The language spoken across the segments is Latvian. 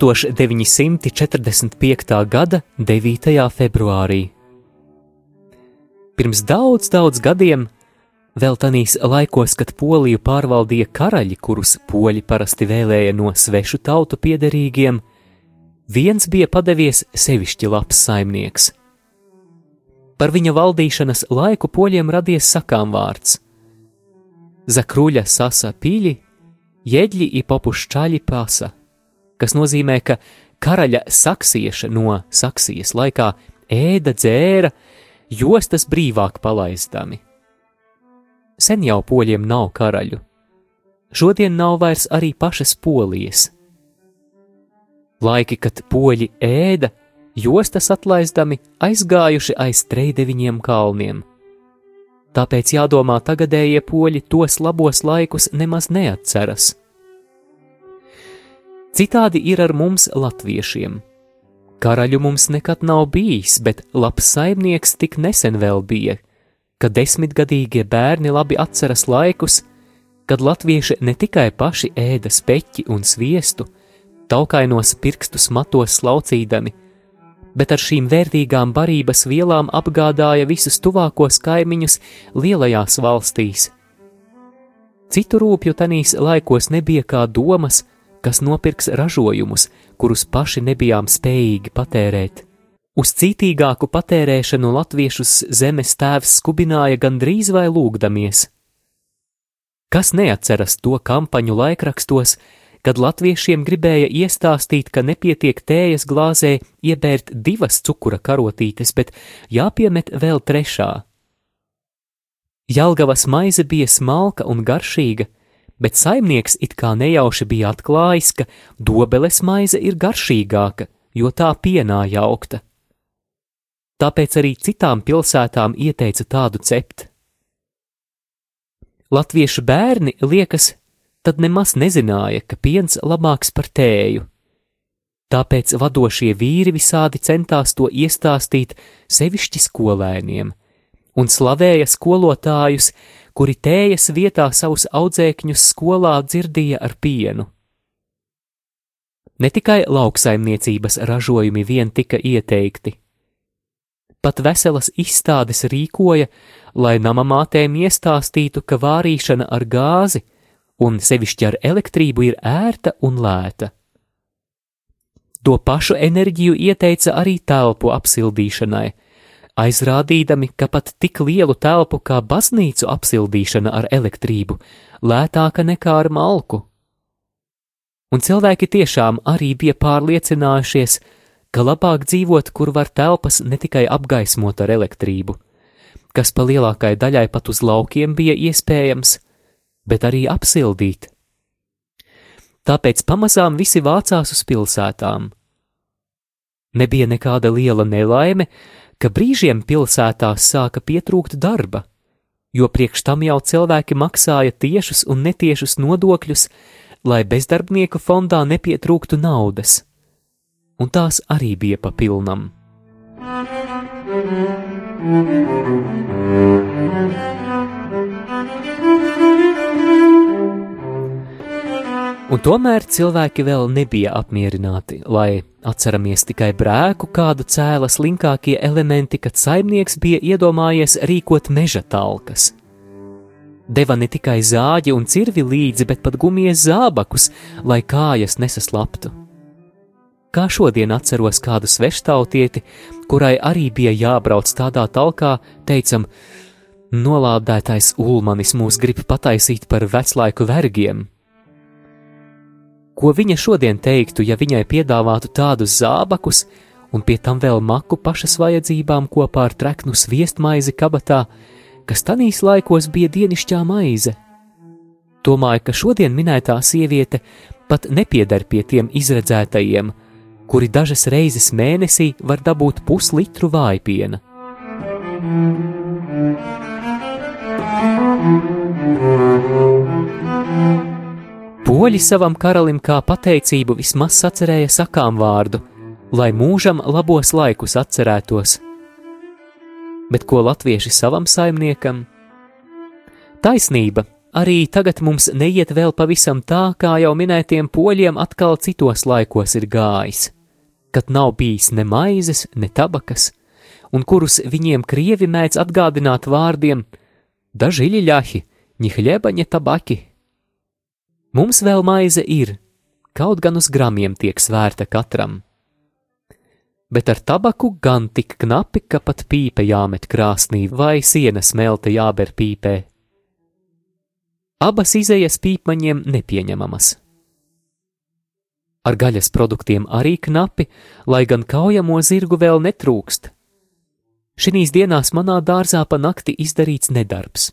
1945. gada 9. februārī. Pirms daudz, daudz gadiem, vēl tanīs laikos, kad Poliju pārvaldīja karaļi, kurus poļi parasti vēlēja no svešu tautu piederīgiem, viens bija padevies sevišķi labs saimnieks. Par viņa valdīšanas laiku poļiem radies sakām vārds: Zakruļa sasa pīļi, jeģļi i popušķaļi pasa kas nozīmē, ka karaļa saksieša no saksijas laikā ēda, dzēra, jostas brīvāk palaistami. Sen jau poļiem nav karaļu. Šodien nav vairs arī pašas polijas. Laiki, kad poļi ēda, jostas atlaizdami aizgājuši aiz treideviņiem kalniem. Tāpēc jādomā tagadējie poļi tos labos laikus nemaz neatceras. Citādi ir ar mums, latviešiem. Karaļu mums nekad nav bijis, bet labs saimnieks tik nesen vēl bija, kad desmitgadīgie bērni labi atceras laikus, kad latvieši ne tikai paši ēda speķi un sviestu, taukainos pirkstus matos slaucīdami, bet ar šīm vērtīgām barības vielām apgādāja visus tuvākos kaimiņus lielajās valstīs. Citu rūpju tanīs laikos nebija kā domas, kas nopirks ražojumus, kurus paši nebijām spējīgi patērēt. Uz cītīgāku patērēšanu latviešus zemes tēvs skubināja gandrīz vai lūgdamies. Kas neatceras to kampaņu laikrakstos, kad latviešiem gribēja iestāstīt, ka nepietiek tējas glāzē iebērt divas cukura karotītes, bet jāpiemet vēl trešā. Jelgavas maize bija smalka un garšīga, bet saimnieks it kā nejauši bija atklājis, ka dobeles maize ir garšīgāka, jo tā pienā jaukta. Tāpēc arī citām pilsētām ieteica tādu cept. Latviešu bērni, liekas, tad nemaz nezināja, ka piens labāks par tēju. Tāpēc vadošie vīri visādi centās to iestāstīt sevišķi skolēniem un slavēja skolotājus, kuri tējas vietā savus audzēkņus skolā dzirdīja ar pienu. Ne tikai lauksaimniecības ražojumi vien tika ieteikti, pat veselas izstādes rīkoja, lai namamātēm iestāstītu, ka vārīšana ar gāzi un sevišķi ar elektrību ir ērta un lēta. To pašu enerģiju ieteica arī telpu apsildīšanai, aizrādīdami, ka pat tik lielu telpu kā baznīcu apsildīšana ar elektrību lētāka nekā ar malku. Un cilvēki tiešām arī bija pārliecinājušies, ka labāk dzīvot, kur var telpas ne tikai apgaismot ar elektrību, kas pa lielākai daļai pat uz laukiem bija iespējams, bet arī apsildīt. Tāpēc pamazām visi vācās uz pilsētām. Nebija nekāda liela nelaime, ka brīžiem pilsētās sāka pietrūkt darba, jo priekš tam jau cilvēki maksāja tiešus un netiešus nodokļus, lai bezdarbnieku fondā nepietrūktu naudas, un tās arī bija pa pilnam. Un tomēr cilvēki vēl nebija apmierināti, lai atceramies tikai brēku, kādu cēla slinkākie elementi, kad saimnieks bija iedomājies rīkot meža talkas. Deva ne tikai zāģi un cirvi līdzi, bet pat gumijas zābakus, lai kājas nesaslaptu. Kā šodien atceros kādu sveštautieti, kurai arī bija jābrauc tādā talkā, teicam, nolādētais ulmanis mūs grib pataisīt par veclaiku vergiem, Ko viņa šodien teiktu, ja viņai piedāvātu tādus zābakus, un pie tam vēl maku pašas vajadzībām kopā ar treknu sviestmaizi kabatā, kas tanīs laikos bija dienišķā maize? Domāju, ka šodien minētā sieviete pat nepiedar pie tiem izredzētajiem, kuri dažas reizes mēnesī var dabūt puslitru vājpiena. Poļi savam karalim kā pateicību vismaz sacerēja sakām vārdu, lai mūžam labos laikus atcerētos. Bet ko latvieši savam saimniekam? Taisnība, arī tagad mums neiet vēl pavisam tā, kā jau minētiem poļiem atkal citos laikos ir gājis kad nav bijis ne maizes, ne tabakas, un kurus viņiem krievi mēdz atgādināt vārdiem: Daži ļahi, ni hļeba, ni tabaki. Mums vēl maize ir, kaut gan uz gramiem tiek svērta katram. Bet ar tabaku gan tik knapi, ka pat pīpe jāmet krāsnī vai sienas smelta jāber pīpē. Abas izējas pīpaņiem nepieņemamas. Ar gaļas produktiem arī knapi, lai gan kaujamo zirgu vēl netrūkst. Šīs dienās manā dārzā pa nakti izdarīts nedarbs.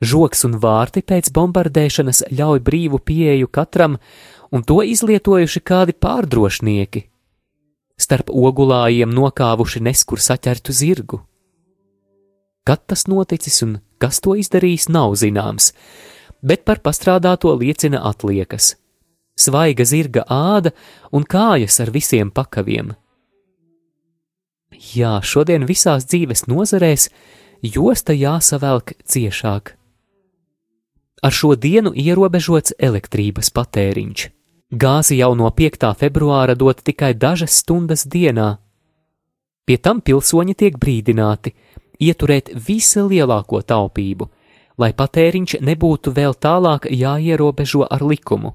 Žoks un vārti pēc bombardēšanas ļauj brīvu pieeju katram, un to izlietojuši kādi pārdrošnieki. Starp ogulājiem nokāvuši neskur saķertu zirgu. Kad tas noticis un kas to izdarījis, nav zināms, bet par pastrādāto liecina atliekas svaiga zirga āda un kājas ar visiem pakaviem. Jā, šodien visās dzīves nozarēs josta jāsavelk ciešāk. Ar šo dienu ierobežots elektrības patēriņš. Gāzi jau no 5. februāra dot tikai dažas stundas dienā. Pie tam pilsoņi tiek brīdināti ieturēt vislielāko taupību, lai patēriņš nebūtu vēl tālāk jāierobežo ar likumu.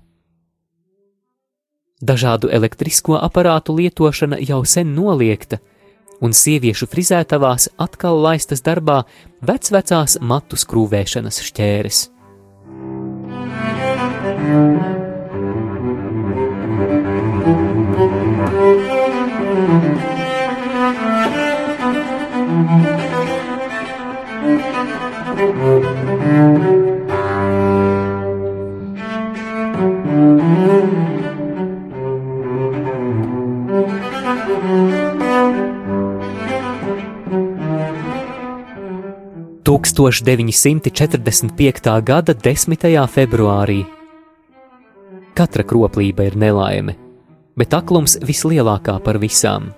Dažādu elektrisko aparātu lietošana jau sen noliegta, un sieviešu frizētavās atkal laistas darbā vecvecās matu skrūvēšanas šķēres. Thank you. 1945. gada 10. februārī. Katra kroplība ir nelaime, bet aklums vislielākā par visām.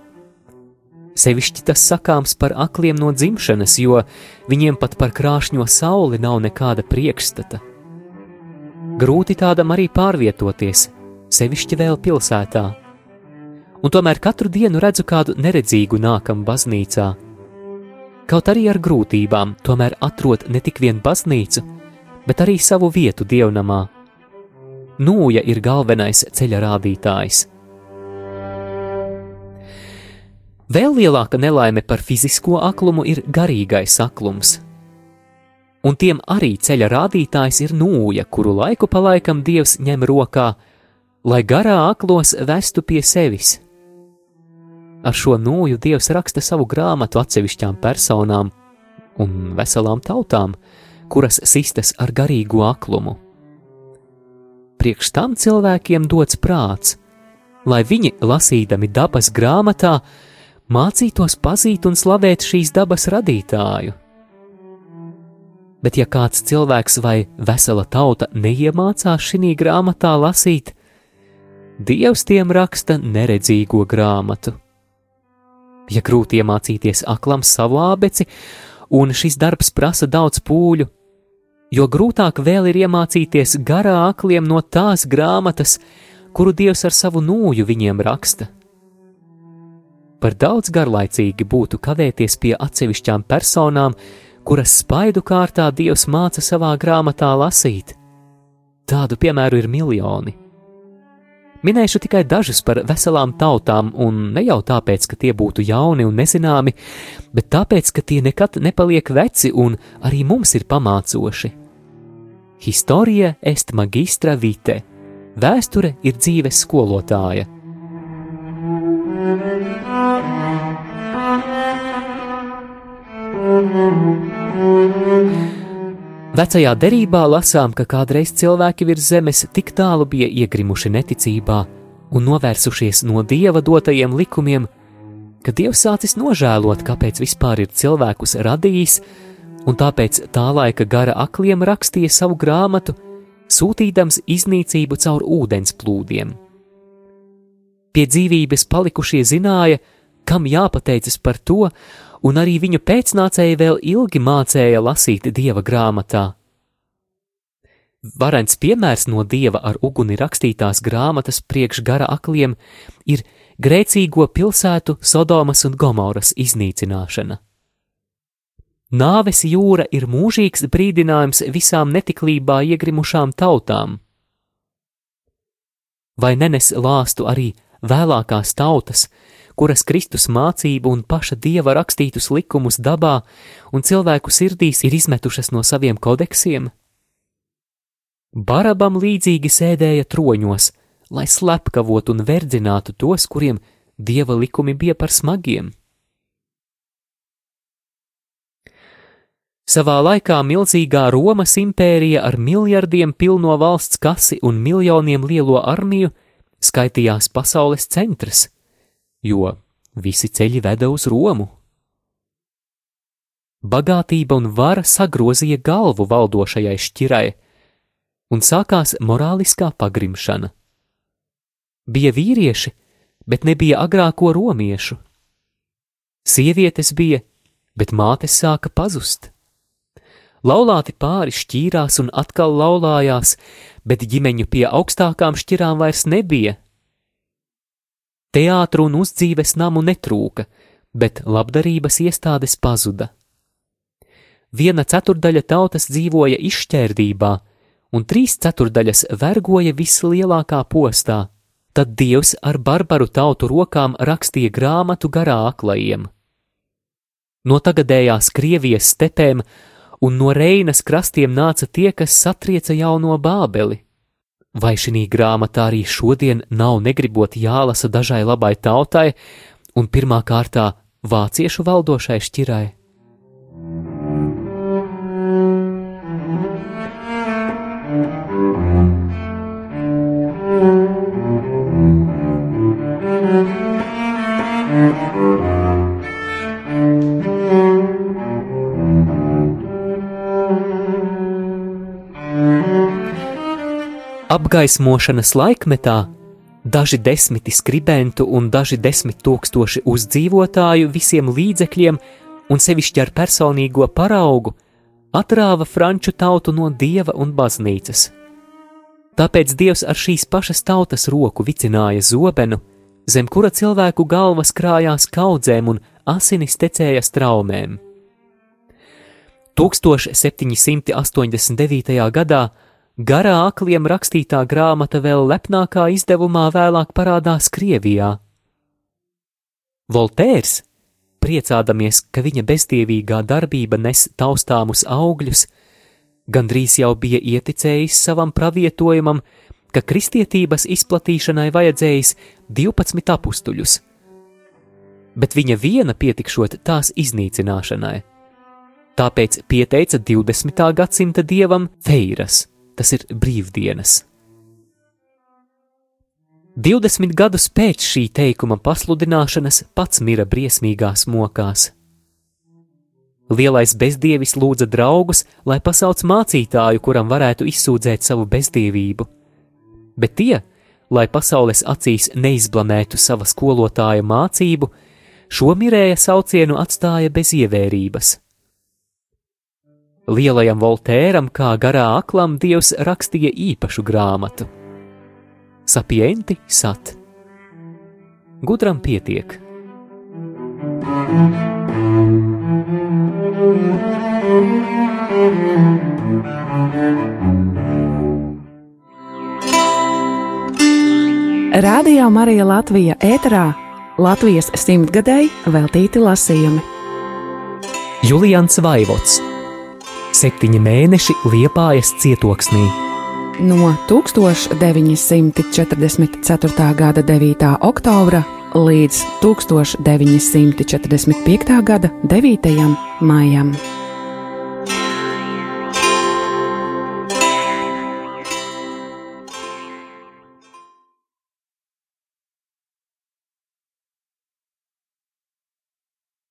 Sevišķi tas sakāms par akliem no dzimšanas, jo viņiem pat par krāšņo sauli nav nekāda priekšstata. Grūti tādam arī pārvietoties, sevišķi vēl pilsētā. Un tomēr katru dienu redzu kādu neredzīgu nākam baznīcā Kaut arī ar grūtībām, tomēr atrod ne tik vien baznīcu, bet arī savu vietu dievnamā. Nūja ir galvenais ceļa rādītājs. Vēl lielāka nelaime par fizisko aklumu ir garīgais aklums. Un tiem arī ceļa rādītājs ir nūja, kuru laiku pa laikam dievs ņem rokā, lai garā aklos vestu pie sevis. Ar šo nūju Dievs raksta savu grāmatu atsevišķām personām un veselām tautām, kuras sistas ar garīgu aklumu. Priekš tam cilvēkiem dots prāts, lai viņi, lasīdami dabas grāmatā, mācītos pazīt un slavēt šīs dabas radītāju. Bet, ja kāds cilvēks vai vesela tauta neiemācās šī grāmatā lasīt, Dievs tiem raksta neredzīgo grāmatu ja grūti iemācīties aklam savu ābeci, un šis darbs prasa daudz pūļu, jo grūtāk vēl ir iemācīties garā akliem no tās grāmatas, kuru Dievs ar savu nūju viņiem raksta. Par daudz garlaicīgi būtu kavēties pie atsevišķām personām, kuras spaidu kārtā Dievs māca savā grāmatā lasīt. Tādu piemēru ir miljoni. Minēšu tikai dažus par veselām tautām, un ne jau tāpēc, ka tie būtu jauni un nezināmi, bet tāpēc, ka tie nekad nepaliek veci un arī mums ir pamācoši. Historia est magistra vite, Vēsture ir dzīves skolotāja. Vecajā derībā lasām, ka kādreiz cilvēki virs zemes tik tālu bija iegrimuši neticībā un novērsušies no dieva dotajiem likumiem, ka dievs sācis nožēlot, kāpēc vispār ir cilvēkus radījis, un tāpēc tā laika gara akliem rakstīja savu grāmatu, sūtīdams iznīcību caur ūdens plūdiem. Pie dzīvības palikušie zināja, kam jāpateicas par to, un arī viņu pēcnācēji vēl ilgi mācīja lasīt dieva grāmatā. Varens piemērs no dieva ar uguni rakstītās grāmatas priekš gara akliem ir grēcīgo pilsētu Sodomas un Gomoras iznīcināšana. Nāves jūra ir mūžīgs brīdinājums visām netiklībā iegrimušām tautām. Vai nenes lāstu arī vēlākās tautas, kuras Kristus mācību un paša dieva rakstītus likumus dabā un cilvēku sirdīs ir izmetušas no saviem kodeksiem? Barabam līdzīgi sēdēja troņos, lai slepkavotu un verdzinātu tos, kuriem dieva likumi bija par smagiem. Savā laikā milzīgā Romas impērija ar miljardiem pilno valsts kasi un miljoniem lielo armiju skaitījās pasaules centrs, jo visi ceļi veda uz Romu. Bagātība un vara sagrozīja galvu valdošajai šķirai, un sākās morāliskā pagrimšana. Bija vīrieši, bet nebija agrāko romiešu. Sievietes bija, bet mātes sāka pazust. Laulāti pāri šķīrās un atkal laulājās, bet ģimeņu pie augstākām šķirām vairs nebija. Teātru un uzdzīves namu netrūka, bet labdarības iestādes pazuda. Viena ceturdaļa tautas dzīvoja izšķērdībā, un trīs ceturdaļas vergoja vislielākā postā. Tad Dievs ar barbaru tautu rokām rakstīja grāmatu garā aklajiem. No tagadējās Krievijas stepēm un no Reinas krastiem nāca tie, kas satrieca jauno bābeli. Vai šī grāmatā arī šodien nav negribot jālasa dažai labai tautai un pirmā kārtā vāciešu valdošai šķirai? Apgaismošanas laikmetā daži desmiti skribentu un daži desmit tūkstoši uzdzīvotāju visiem līdzekļiem un sevišķi ar personīgo paraugu atrāva franču tautu no dieva un baznīcas. Tāpēc dievs ar šīs pašas tautas roku vicināja zobenu, zem kura cilvēku galvas krājās kaudzēm un asinis tecēja straumēm. 1789. gadā Garā akliem rakstītā grāmata vēl lepnākā izdevumā vēlāk parādās Krievijā. Voltērs, priecādamies, ka viņa bezdievīgā darbība nes taustāmus augļus, gandrīz jau bija ieticējis savam pravietojumam, ka kristietības izplatīšanai vajadzējis 12 apstuļus, bet viņa viena pietikšot tās iznīcināšanai. Tāpēc pieteica 20. gadsimta dievam Feiras tas ir brīvdienas. 20 gadus pēc šī teikuma pasludināšanas pats mira briesmīgās mokās. Lielais bezdievis lūdza draugus, lai pasauc mācītāju, kuram varētu izsūdzēt savu bezdievību, bet tie, lai pasaules acīs neizblamētu sava skolotāja mācību, šo mirēja saucienu atstāja bez ievērības. Lielajam Voltēram, kā garā aklam, Dievs rakstīja īpašu grāmatu. Sapienti sat. Gudram pietiek. Radio Marija Latvija ēterā Latvijas simtgadēji veltīti lasījumi. Julians Vaivots septiņi mēneši liepājas cietoksnī. no 1944. gada 9. oktobra līdz 1945. gada 9. maijam.